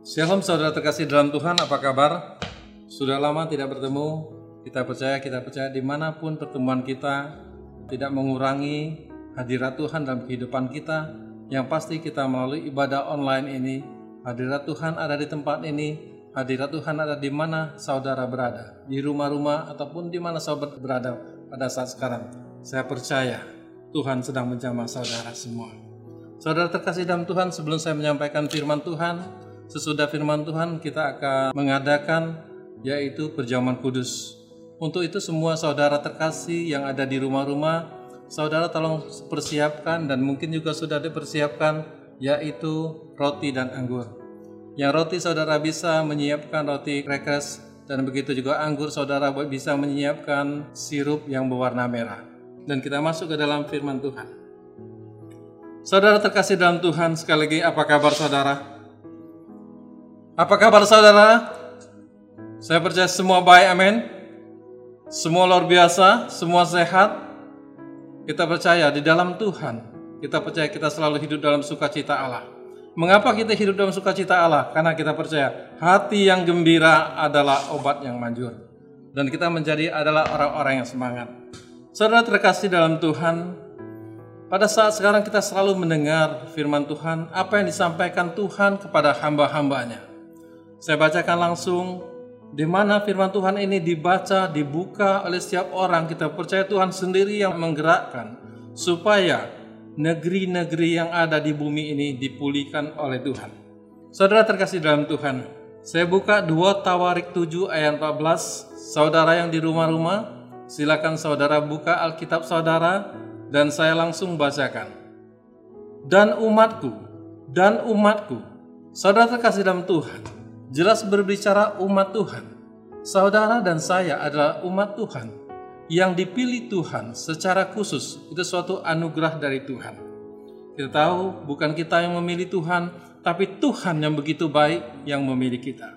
Shalom saudara terkasih dalam Tuhan, apa kabar? Sudah lama tidak bertemu, kita percaya, kita percaya di mana pun pertemuan kita tidak mengurangi hadirat Tuhan dalam kehidupan kita. Yang pasti kita melalui ibadah online ini, hadirat Tuhan ada di tempat ini, hadirat Tuhan ada di mana saudara berada, di rumah-rumah ataupun di mana saudara berada pada saat sekarang. Saya percaya Tuhan sedang menjamah saudara semua. Saudara terkasih dalam Tuhan, sebelum saya menyampaikan firman Tuhan, Sesudah firman Tuhan kita akan mengadakan yaitu perjamuan kudus. Untuk itu semua saudara terkasih yang ada di rumah-rumah, saudara tolong persiapkan dan mungkin juga sudah dipersiapkan yaitu roti dan anggur. Yang roti saudara bisa menyiapkan roti crackers dan begitu juga anggur saudara bisa menyiapkan sirup yang berwarna merah. Dan kita masuk ke dalam firman Tuhan. Saudara terkasih dalam Tuhan, sekali lagi apa kabar saudara? Apa kabar saudara? Saya percaya semua baik, amin. Semua luar biasa, semua sehat. Kita percaya di dalam Tuhan. Kita percaya kita selalu hidup dalam sukacita Allah. Mengapa kita hidup dalam sukacita Allah? Karena kita percaya hati yang gembira adalah obat yang manjur. Dan kita menjadi adalah orang-orang yang semangat. Saudara terkasih dalam Tuhan, pada saat sekarang kita selalu mendengar firman Tuhan, apa yang disampaikan Tuhan kepada hamba-hambanya. Saya bacakan langsung di mana firman Tuhan ini dibaca, dibuka oleh setiap orang. Kita percaya Tuhan sendiri yang menggerakkan supaya negeri-negeri yang ada di bumi ini dipulihkan oleh Tuhan. Saudara terkasih dalam Tuhan, saya buka 2 Tawarik 7 ayat 14. Saudara yang di rumah-rumah, silakan saudara buka Alkitab saudara dan saya langsung bacakan. Dan umatku, dan umatku, saudara terkasih dalam Tuhan, jelas berbicara umat Tuhan. Saudara dan saya adalah umat Tuhan yang dipilih Tuhan secara khusus. Itu suatu anugerah dari Tuhan. Kita tahu bukan kita yang memilih Tuhan, tapi Tuhan yang begitu baik yang memilih kita.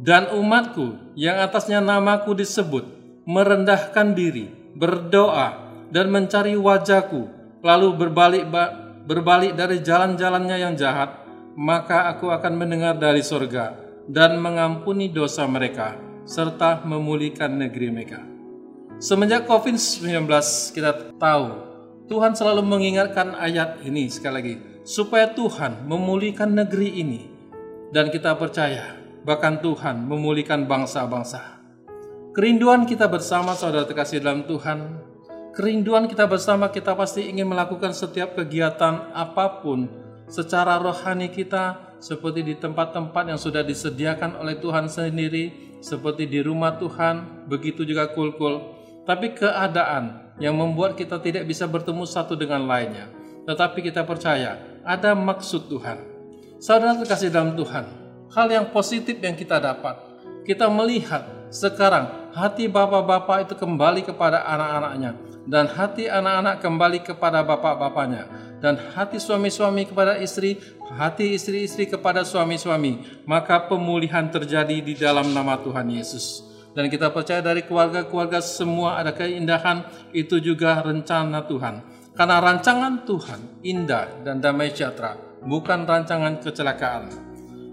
Dan umatku yang atasnya namaku disebut, merendahkan diri, berdoa, dan mencari wajahku, lalu berbalik berbalik dari jalan-jalannya yang jahat, maka aku akan mendengar dari sorga dan mengampuni dosa mereka serta memulihkan negeri mereka. Semenjak COVID-19 kita tahu Tuhan selalu mengingatkan ayat ini sekali lagi supaya Tuhan memulihkan negeri ini dan kita percaya bahkan Tuhan memulihkan bangsa-bangsa. Kerinduan kita bersama saudara terkasih dalam Tuhan, kerinduan kita bersama kita pasti ingin melakukan setiap kegiatan apa pun secara rohani kita seperti di tempat-tempat yang sudah disediakan oleh Tuhan sendiri, seperti di rumah Tuhan, begitu juga kul-kul. Tapi keadaan yang membuat kita tidak bisa bertemu satu dengan lainnya. Tetapi kita percaya ada maksud Tuhan. Saudara terkasih dalam Tuhan, hal yang positif yang kita dapat, kita melihat sekarang hati bapak-bapak itu kembali kepada anak-anaknya dan hati anak-anak kembali kepada bapak-bapaknya dan hati suami-suami kepada istri, hati istri-istri kepada suami-suami, maka pemulihan terjadi di dalam nama Tuhan Yesus. Dan kita percaya dari keluarga-keluarga semua ada keindahan, itu juga rencana Tuhan. Karena rancangan Tuhan indah dan damai sejahtera, bukan rancangan kecelakaan.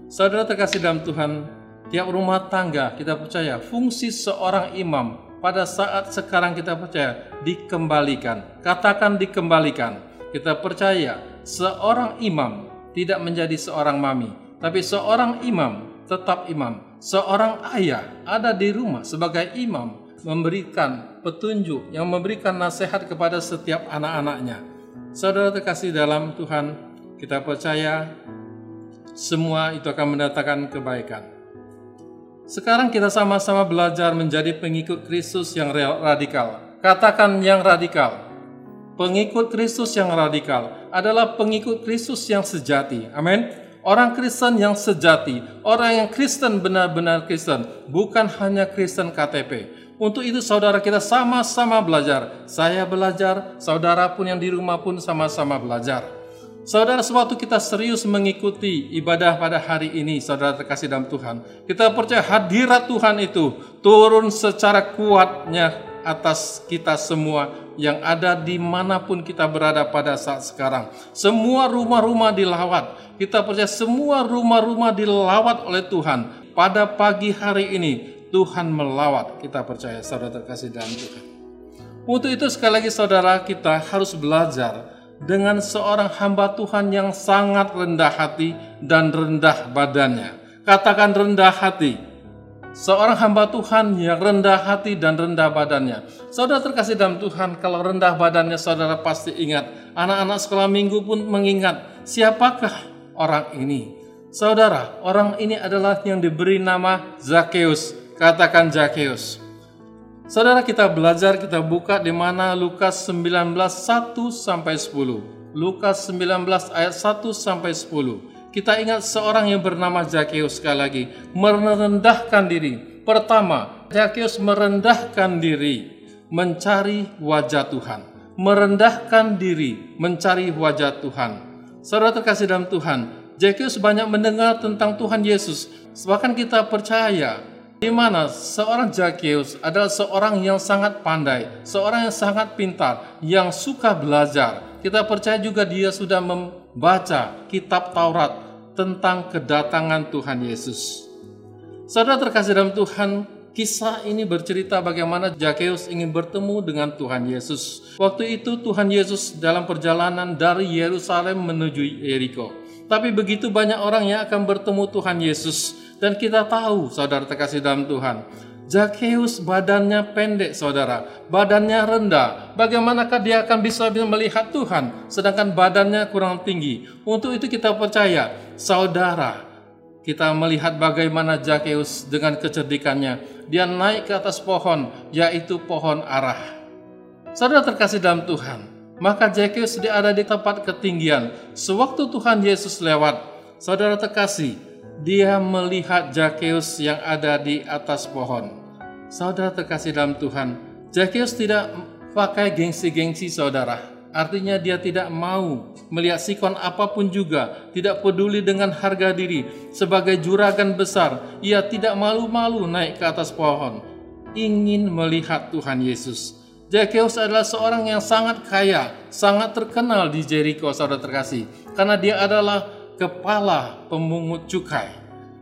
Saudara terkasih dalam Tuhan, tiap rumah tangga kita percaya fungsi seorang imam pada saat sekarang kita percaya dikembalikan. Katakan dikembalikan kita percaya seorang imam tidak menjadi seorang mami, tapi seorang imam tetap imam. Seorang ayah ada di rumah sebagai imam memberikan petunjuk yang memberikan nasihat kepada setiap anak-anaknya. Saudara terkasih dalam Tuhan, kita percaya semua itu akan mendatangkan kebaikan. Sekarang kita sama-sama belajar menjadi pengikut Kristus yang radikal. Katakan yang radikal. Pengikut Kristus yang radikal adalah pengikut Kristus yang sejati. Amin. Orang Kristen yang sejati, orang yang Kristen benar-benar Kristen, bukan hanya Kristen KTP. Untuk itu saudara kita sama-sama belajar. Saya belajar, saudara pun yang di rumah pun sama-sama belajar. Saudara, sewaktu kita serius mengikuti ibadah pada hari ini, saudara terkasih dalam Tuhan, kita percaya hadirat Tuhan itu turun secara kuatnya atas kita semua yang ada di mana pun kita berada pada saat sekarang. Semua rumah-rumah dilawat. Kita percaya semua rumah-rumah dilawat oleh Tuhan. Pada pagi hari ini Tuhan melawat. Kita percaya saudara terkasih dalam Tuhan. Untuk itu sekali lagi saudara kita harus belajar dengan seorang hamba Tuhan yang sangat rendah hati dan rendah badannya. Katakan rendah hati Seorang hamba Tuhan yang rendah hati dan rendah badannya. Saudara terkasih dalam Tuhan, kalau rendah badannya saudara pasti ingat. Anak-anak sekolah minggu pun mengingat, siapakah orang ini? Saudara, orang ini adalah yang diberi nama Zakheus. Katakan Zakheus. Saudara kita belajar, kita buka di mana Lukas 19 1 sampai 10. Lukas 19 ayat 1 sampai 10. Kita ingat seorang yang bernama Zakheus sekali lagi merendahkan diri. Pertama, Zakheus merendahkan diri mencari wajah Tuhan. Merendahkan diri mencari wajah Tuhan. Saudara terkasih dalam Tuhan, Zakheus banyak mendengar tentang Tuhan Yesus. Bahkan kita percaya di mana seorang Zakheus adalah seorang yang sangat pandai, seorang yang sangat pintar, yang suka belajar. Kita percaya juga dia sudah mem baca kitab Taurat tentang kedatangan Tuhan Yesus. Saudara terkasih dalam Tuhan, kisah ini bercerita bagaimana Zakheus ingin bertemu dengan Tuhan Yesus. Waktu itu Tuhan Yesus dalam perjalanan dari Yerusalem menuju Yeriko. Tapi begitu banyak orang yang akan bertemu Tuhan Yesus dan kita tahu saudara terkasih dalam Tuhan, Zakheus badannya pendek saudara, badannya rendah. Bagaimanakah dia akan bisa melihat Tuhan sedangkan badannya kurang tinggi? Untuk itu kita percaya, saudara, kita melihat bagaimana Zakheus dengan kecerdikannya. Dia naik ke atas pohon, yaitu pohon arah. Saudara terkasih dalam Tuhan, maka Zakheus dia ada di tempat ketinggian. Sewaktu Tuhan Yesus lewat, saudara terkasih, dia melihat Zakheus yang ada di atas pohon. Saudara terkasih dalam Tuhan, Zakheus tidak pakai gengsi-gengsi saudara. Artinya dia tidak mau melihat sikon apa pun juga, tidak peduli dengan harga diri. Sebagai juragan besar, ia tidak malu-malu naik ke atas pohon. Ingin melihat Tuhan Yesus. Zakheus adalah seorang yang sangat kaya, sangat terkenal di Jericho, saudara terkasih. Karena dia adalah kepala pemungut cukai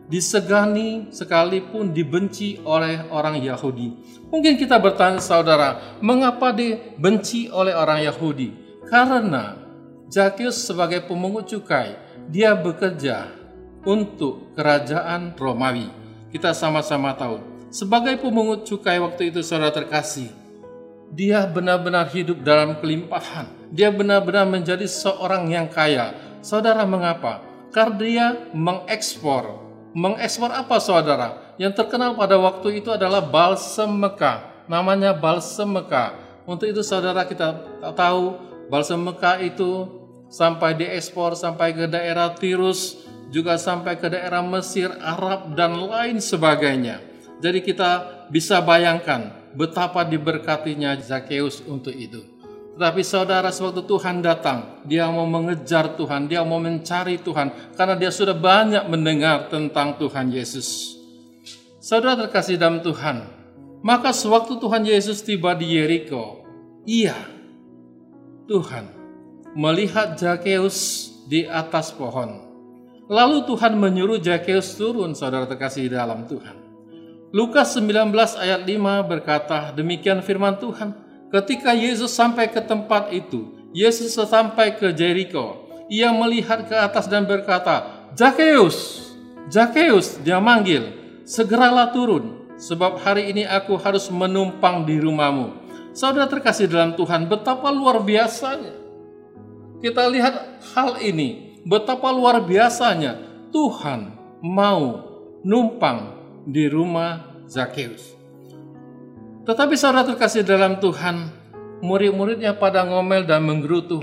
disegani sekalipun dibenci oleh orang Yahudi. Mungkin kita bertanya saudara, mengapa dibenci oleh orang Yahudi? Karena Zakheus sebagai pemungut cukai, dia bekerja untuk kerajaan Romawi. Kita sama-sama tahu, sebagai pemungut cukai waktu itu saudara terkasih, dia benar-benar hidup dalam kelimpahan. Dia benar-benar menjadi seorang yang kaya. Saudara mengapa? Karena dia mengekspor Mengekspor apa saudara? Yang terkenal pada waktu itu adalah balsem Mekah. Namanya balsem Mekah. Untuk itu saudara kita tahu balsem Mekah itu sampai diekspor sampai ke daerah Tirus, juga sampai ke daerah Mesir, Arab, dan lain sebagainya. Jadi kita bisa bayangkan betapa diberkatinya Zakheus untuk itu. Tetapi saudara sewaktu Tuhan datang, dia mau mengejar Tuhan, dia mau mencari Tuhan karena dia sudah banyak mendengar tentang Tuhan Yesus. Saudara terkasih dalam Tuhan, maka sewaktu Tuhan Yesus tiba di Yeriko, iya, Tuhan melihat Zakheus di atas pohon. Lalu Tuhan menyuruh Zakheus turun, saudara terkasih dalam Tuhan. Lukas 19 ayat 5 berkata, demikian firman Tuhan, Ketika Yesus sampai ke tempat itu, Yesus sampai ke Jericho. Ia melihat ke atas dan berkata, Zakheus, Zakheus, dia manggil, segeralah turun, sebab hari ini aku harus menumpang di rumahmu. Saudara terkasih dalam Tuhan, betapa luar biasanya. Kita lihat hal ini, betapa luar biasanya Tuhan mau numpang di rumah Zakheus. Tetapi saudara terkasih dalam Tuhan, murid-muridnya pada ngomel dan menggerutu.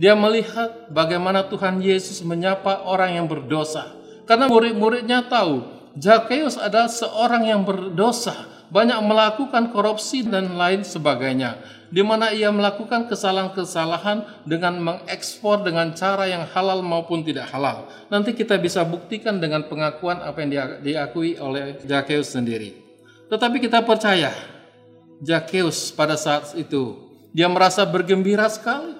Dia melihat bagaimana Tuhan Yesus menyapa orang yang berdosa. Karena murid-muridnya tahu, Zakheus adalah seorang yang berdosa, banyak melakukan korupsi dan lain sebagainya, di mana ia melakukan kesalahan-kesalahan dengan mengekspor dengan cara yang halal maupun tidak halal. Nanti kita bisa buktikan dengan pengakuan apa yang diakui oleh Zakheus sendiri. Tetapi kita percaya Zakheus pada saat itu Dia merasa bergembira sekali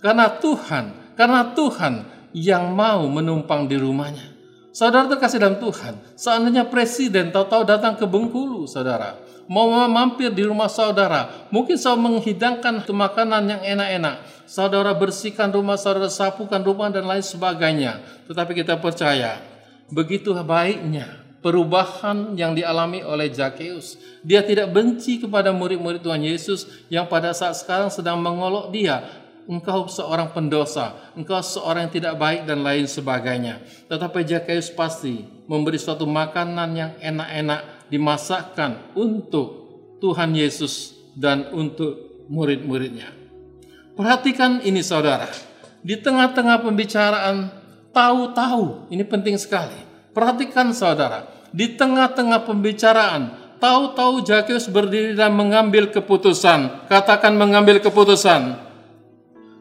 karena Tuhan, karena Tuhan yang mau menumpang di rumahnya. Saudara terkasih dalam Tuhan, seandainya presiden tahu-tahu datang ke Bengkulu, saudara, mau mampir di rumah saudara, mungkin saudara menghidangkan makanan yang enak-enak, saudara bersihkan rumah, saudara sapukan rumah dan lain sebagainya. Tetapi kita percaya, begitu baiknya perubahan yang dialami oleh Zakheus. Dia tidak benci kepada murid-murid Tuhan Yesus yang pada saat sekarang sedang mengolok dia, engkau seorang pendosa, engkau seorang yang tidak baik dan lain sebagainya. Tetapi Zakheus pasti memberi suatu makanan yang enak-enak dimasakkan untuk Tuhan Yesus dan untuk murid-muridnya. Perhatikan ini saudara, di tengah-tengah pembicaraan tahu-tahu, ini penting sekali. Perhatikan saudara, di tengah-tengah pembicaraan, tahu-tahu Zakheus berdiri dan mengambil keputusan. Katakan mengambil keputusan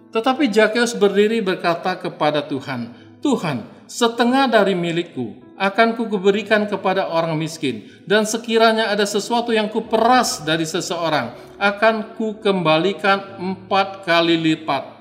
tetapi Zakheus berdiri berkata kepada Tuhan, Tuhan, setengah dari milikku akan kuberikan kepada orang miskin, dan sekiranya ada sesuatu yang kuperas dari seseorang, akan kukembalikan empat kali lipat.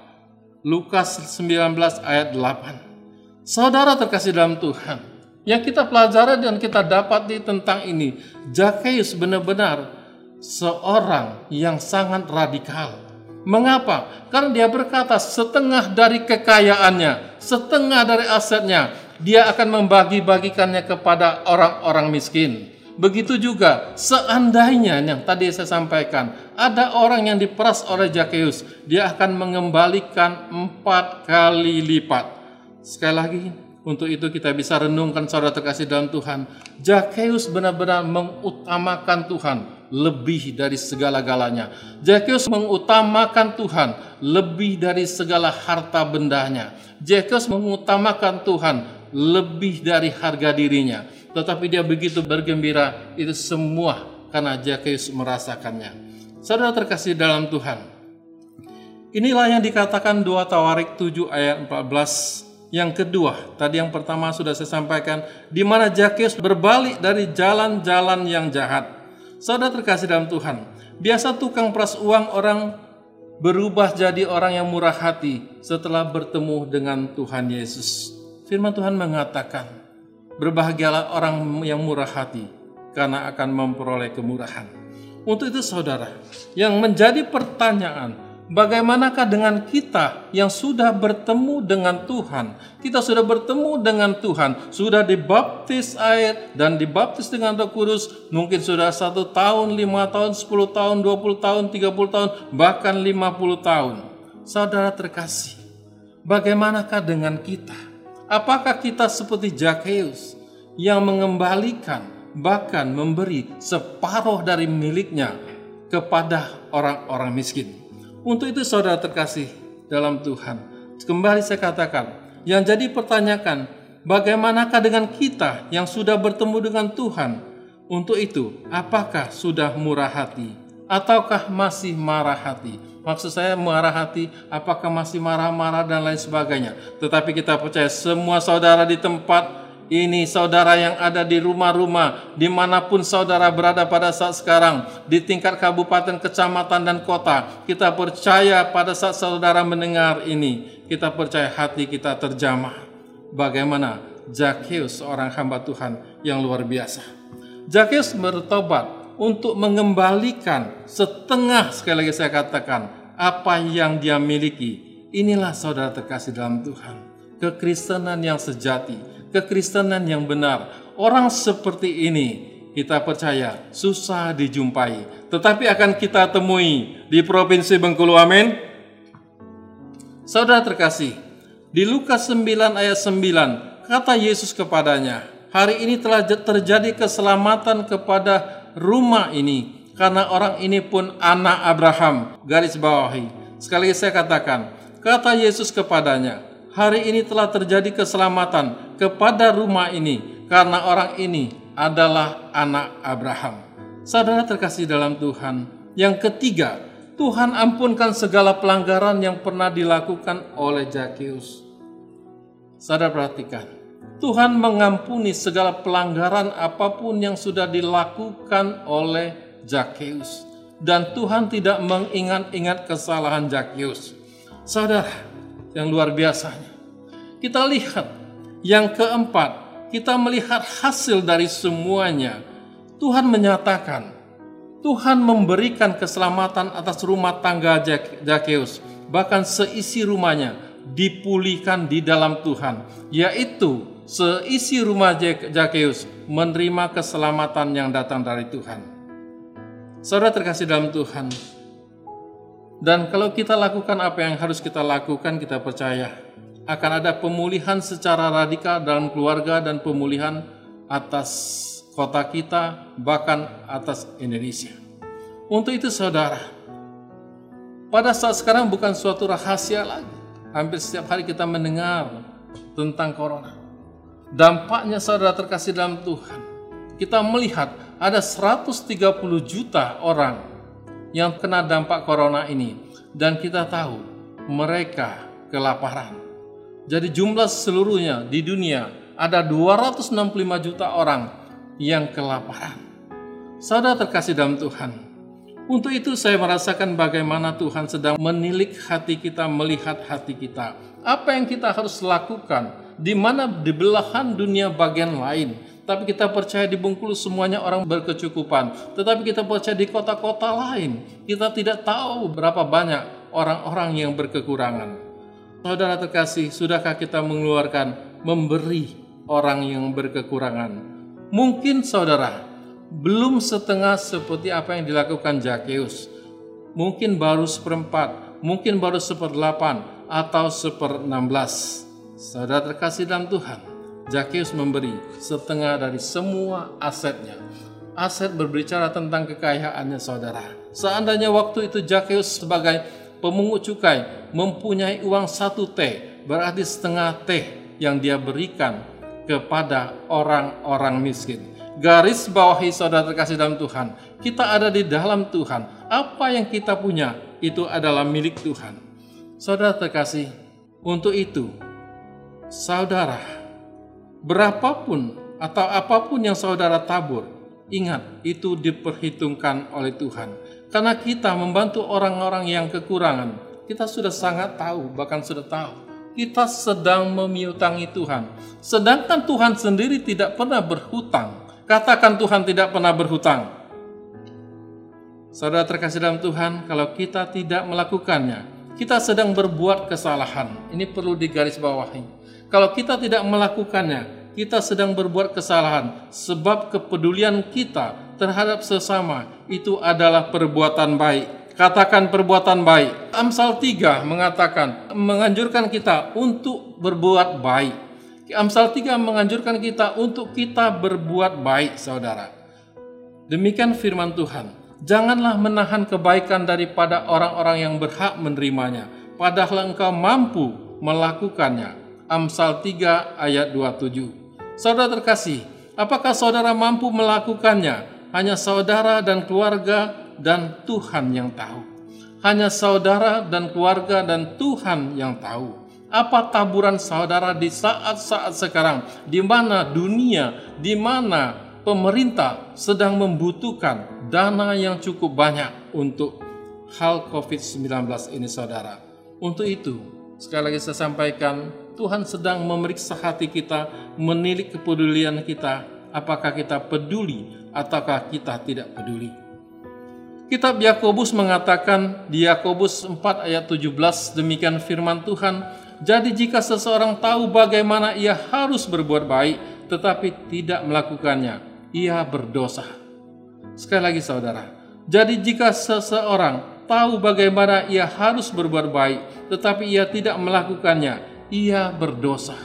Lukas 19 ayat 8. Saudara terkasih dalam Tuhan, yang kita pelajari dan kita dapati tentang ini, Zakheus benar-benar seorang yang sangat radikal Mengapa? Karena dia berkata setengah dari kekayaannya, setengah dari asetnya, dia akan membagi-bagikannya kepada orang-orang miskin. Begitu juga seandainya yang tadi saya sampaikan, ada orang yang diperas oleh Zakheus, dia akan mengembalikan empat kali lipat. Sekali lagi, untuk itu kita bisa renungkan saudara terkasih dalam Tuhan. Zakheus benar-benar mengutamakan Tuhan lebih dari segala-galanya. Zakheus mengutamakan Tuhan lebih dari segala harta bendanya. Zakheus mengutamakan Tuhan lebih dari harga dirinya. Tetapi dia begitu bergembira itu semua karena Zakheus merasakannya. Saudara terkasih dalam Tuhan. Inilah yang dikatakan dua Tawarik 7 ayat 14 yang kedua, tadi yang pertama sudah saya sampaikan, di mana Zakheus berbalik dari jalan-jalan yang jahat. Saudara terkasih dalam Tuhan, biasa tukang peras uang orang berubah jadi orang yang murah hati setelah bertemu dengan Tuhan Yesus. Firman Tuhan mengatakan, berbahagialah orang yang murah hati karena akan memperoleh kemurahan. Untuk itu saudara, yang menjadi pertanyaan, Bagaimanakah dengan kita yang sudah bertemu dengan Tuhan? Kita sudah bertemu dengan Tuhan, sudah dibaptis air dan dibaptis dengan Roh Kudus. Mungkin sudah satu tahun, lima tahun, sepuluh tahun, dua puluh tahun, tiga puluh tahun, bahkan lima puluh tahun. Saudara terkasih, bagaimanakah dengan kita? Apakah kita seperti Zakheus yang mengembalikan bahkan memberi separuh dari miliknya kepada orang-orang miskin? Untuk itu saudara terkasih dalam Tuhan, kembali saya katakan, yang jadi pertanyakan, bagaimanakah dengan kita yang sudah bertemu dengan Tuhan? Untuk itu, apakah sudah murah hati ataukah masih marah hati? Maksud saya marah hati, apakah masih marah-marah dan lain sebagainya. Tetapi kita percaya semua saudara di tempat ini saudara yang ada di rumah-rumah, di mana pun saudara berada pada saat sekarang, di tingkat kabupaten, kecamatan, dan kota, kita percaya pada saat saudara mendengar ini, kita percaya hati kita terjamah. Bagaimana Zakheus seorang hamba Tuhan yang luar biasa. Zakheus bertobat untuk mengembalikan setengah sekali lagi saya katakan apa yang dia miliki. Inilah saudara terkasih dalam Tuhan. Kekristenan yang sejati kekristenan yang benar. Orang seperti ini kita percaya susah dijumpai, tetapi akan kita temui di Provinsi Bengkulu. Amin. Saudara terkasih, di Lukas 9 ayat 9, kata Yesus kepadanya, "Hari ini telah terjadi keselamatan kepada rumah ini, karena orang ini pun anak Abraham." Garis bawahi. Sekali saya katakan, kata Yesus kepadanya, hari ini telah terjadi keselamatan kepada rumah ini karena orang ini adalah anak Abraham. Saudara terkasih dalam Tuhan, yang ketiga, Tuhan ampunkan segala pelanggaran yang pernah dilakukan oleh Zakheus. Saudara perhatikan, Tuhan mengampuni segala pelanggaran apa pun yang sudah dilakukan oleh Zakheus. dan Tuhan tidak mengingat-ingat kesalahan Zakius. Saudara, yang luar biasanya. Kita lihat yang keempat, kita melihat hasil dari semuanya. Tuhan menyatakan, Tuhan memberikan keselamatan atas rumah tangga Zakeus, bahkan seisi rumahnya dipulihkan di dalam Tuhan, yaitu seisi rumah Zakeus menerima keselamatan yang datang dari Tuhan. Saudara terkasih dalam Tuhan, dan kalau kita lakukan apa yang harus kita lakukan, kita percaya akan ada pemulihan secara radikal dalam keluarga dan pemulihan atas kota kita, bahkan atas Indonesia. Untuk itu saudara, pada saat sekarang bukan suatu rahasia lagi. Hampir setiap hari kita mendengar tentang corona. Dampaknya saudara terkasih dalam Tuhan. Kita melihat ada 130 juta orang yang kena dampak corona ini dan kita tahu mereka kelaparan. Jadi jumlah seluruhnya di dunia ada 265 juta orang yang kelaparan. Saudara terkasih dalam Tuhan, untuk itu saya merasakan bagaimana Tuhan sedang menilik hati kita, melihat hati kita. Apa yang kita harus lakukan, di mana di belahan dunia bagian lain, tapi kita percaya di Bengkulu semuanya orang berkecukupan. Tetapi kita percaya di kota-kota lain, kita tidak tahu berapa banyak orang-orang yang berkekurangan. Saudara terkasih, sudahkah kita mengeluarkan memberi orang yang berkekurangan? Mungkin saudara belum setengah seperti apa yang dilakukan Zakeus. Mungkin baru seperempat, mungkin baru seperdelapan, atau seperenam belas. Saudara terkasih dalam Tuhan, Zakius memberi setengah dari semua asetnya. Aset berbicara tentang kekayaannya saudara. Seandainya waktu itu Zakius sebagai pemungut cukai mempunyai uang satu T, berarti setengah T yang dia berikan kepada orang-orang miskin. Garis bawahi saudara terkasih dalam Tuhan, kita ada di dalam Tuhan. Apa yang kita punya itu adalah milik Tuhan. Saudara terkasih, untuk itu saudara berapapun atau apa pun yang saudara tabur, ingat itu diperhitungkan oleh Tuhan. Karena kita membantu orang-orang yang kekurangan, kita sudah sangat tahu, bahkan sudah tahu. Kita sedang memiutangi Tuhan. Sedangkan Tuhan sendiri tidak pernah berhutang. Katakan Tuhan tidak pernah berhutang. Saudara terkasih dalam Tuhan, kalau kita tidak melakukannya, kita sedang berbuat kesalahan. Ini perlu digarisbawahi. Kalau kita tidak melakukannya, kita sedang berbuat kesalahan sebab kepedulian kita terhadap sesama itu adalah perbuatan baik. Katakan perbuatan baik. Amsal 3 mengatakan menganjurkan kita untuk berbuat baik. Amsal 3 menganjurkan kita untuk kita berbuat baik, Saudara. Demikian firman Tuhan. Janganlah menahan kebaikan daripada orang-orang yang berhak menerimanya, padahal engkau mampu melakukannya. Amsal 3 ayat 27. Saudara terkasih, apakah saudara mampu melakukannya? Hanya saudara dan keluarga dan Tuhan yang tahu. Hanya saudara dan keluarga dan Tuhan yang tahu. Apa taburan saudara di saat-saat sekarang di mana dunia, di mana pemerintah sedang membutuhkan dana yang cukup banyak untuk hal COVID-19 ini saudara. Untuk itu, sekali lagi saya sampaikan, Tuhan sedang memeriksa hati kita, menilik kepedulian kita, apakah kita peduli ataukah kita tidak peduli. Kitab Yakobus mengatakan di Yakobus 4 ayat 17 demikian firman Tuhan, jadi jika seseorang tahu bagaimana ia harus berbuat baik tetapi tidak melakukannya, ia berdosa. Sekali lagi saudara, jadi jika seseorang tahu bagaimana ia harus berbuat baik tetapi ia tidak melakukannya, ia berdosa.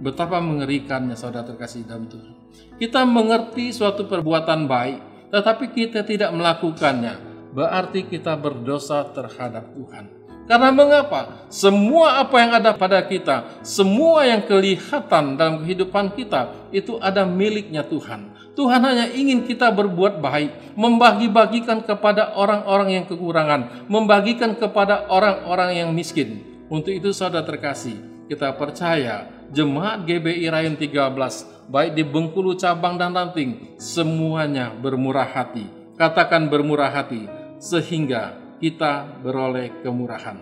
Betapa mengerikannya saudara terkasih dalam Tuhan. Kita mengerti suatu perbuatan baik, tetapi kita tidak melakukannya. Berarti kita berdosa terhadap Tuhan. Karena mengapa? Semua apa yang ada pada kita, semua yang kelihatan dalam kehidupan kita, itu ada miliknya Tuhan. Tuhan hanya ingin kita berbuat baik, membagi-bagikan kepada orang-orang yang kekurangan, membagikan kepada orang-orang yang miskin. Untuk itu saudara terkasih, kita percaya jemaat GBI Rayon 13 baik di Bengkulu cabang dan ranting semuanya bermurah hati. Katakan bermurah hati. sehingga kita beroleh kemurahan.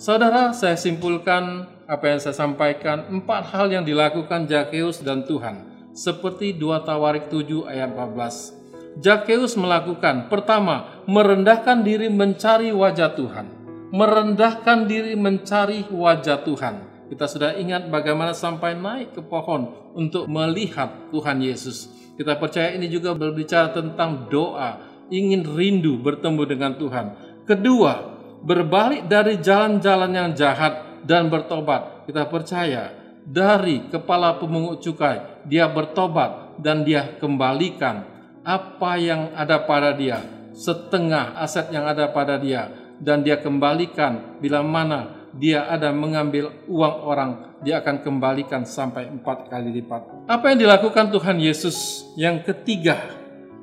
Saudara, saya simpulkan apa yang saya sampaikan, empat hal yang dilakukan Jakeus dan Tuhan, seperti 2 Tawarik 7 ayat 14. Jakeus melakukan, pertama, merendahkan diri mencari wajah Tuhan. Merendahkan diri mencari wajah Tuhan. Kita sudah ingat bagaimana sampai naik ke pohon untuk melihat Tuhan Yesus. Kita percaya ini juga berbicara tentang doa, ingin rindu bertemu dengan Tuhan. Kedua, berbalik dari jalan-jalan yang jahat dan bertobat. Kita percaya dari kepala pemungut cukai, dia bertobat dan dia kembalikan apa yang ada pada dia, setengah aset yang ada pada dia, dan dia kembalikan bila mana dia ada mengambil uang orang, dia akan kembalikan sampai empat kali lipat. Apa yang dilakukan Tuhan Yesus? Yang ketiga,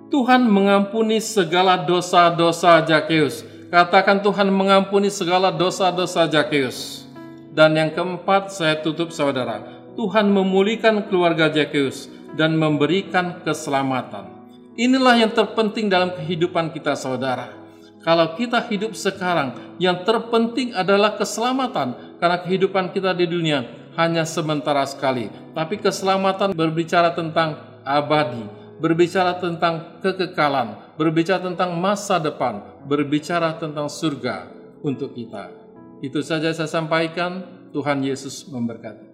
Tuhan mengampuni segala dosa-dosa Jakeus. Katakan Tuhan mengampuni segala dosa-dosa Jakeus. Dan yang keempat, saya tutup saudara. Tuhan memulihkan keluarga Jakeus dan memberikan keselamatan. Inilah yang terpenting dalam kehidupan kita saudara kalau kita hidup sekarang, yang terpenting adalah keselamatan, karena kehidupan kita di dunia hanya sementara sekali. Tapi keselamatan berbicara tentang abadi, berbicara tentang kekekalan, berbicara tentang masa depan, berbicara tentang surga untuk kita. Itu saja saya sampaikan. Tuhan Yesus memberkati.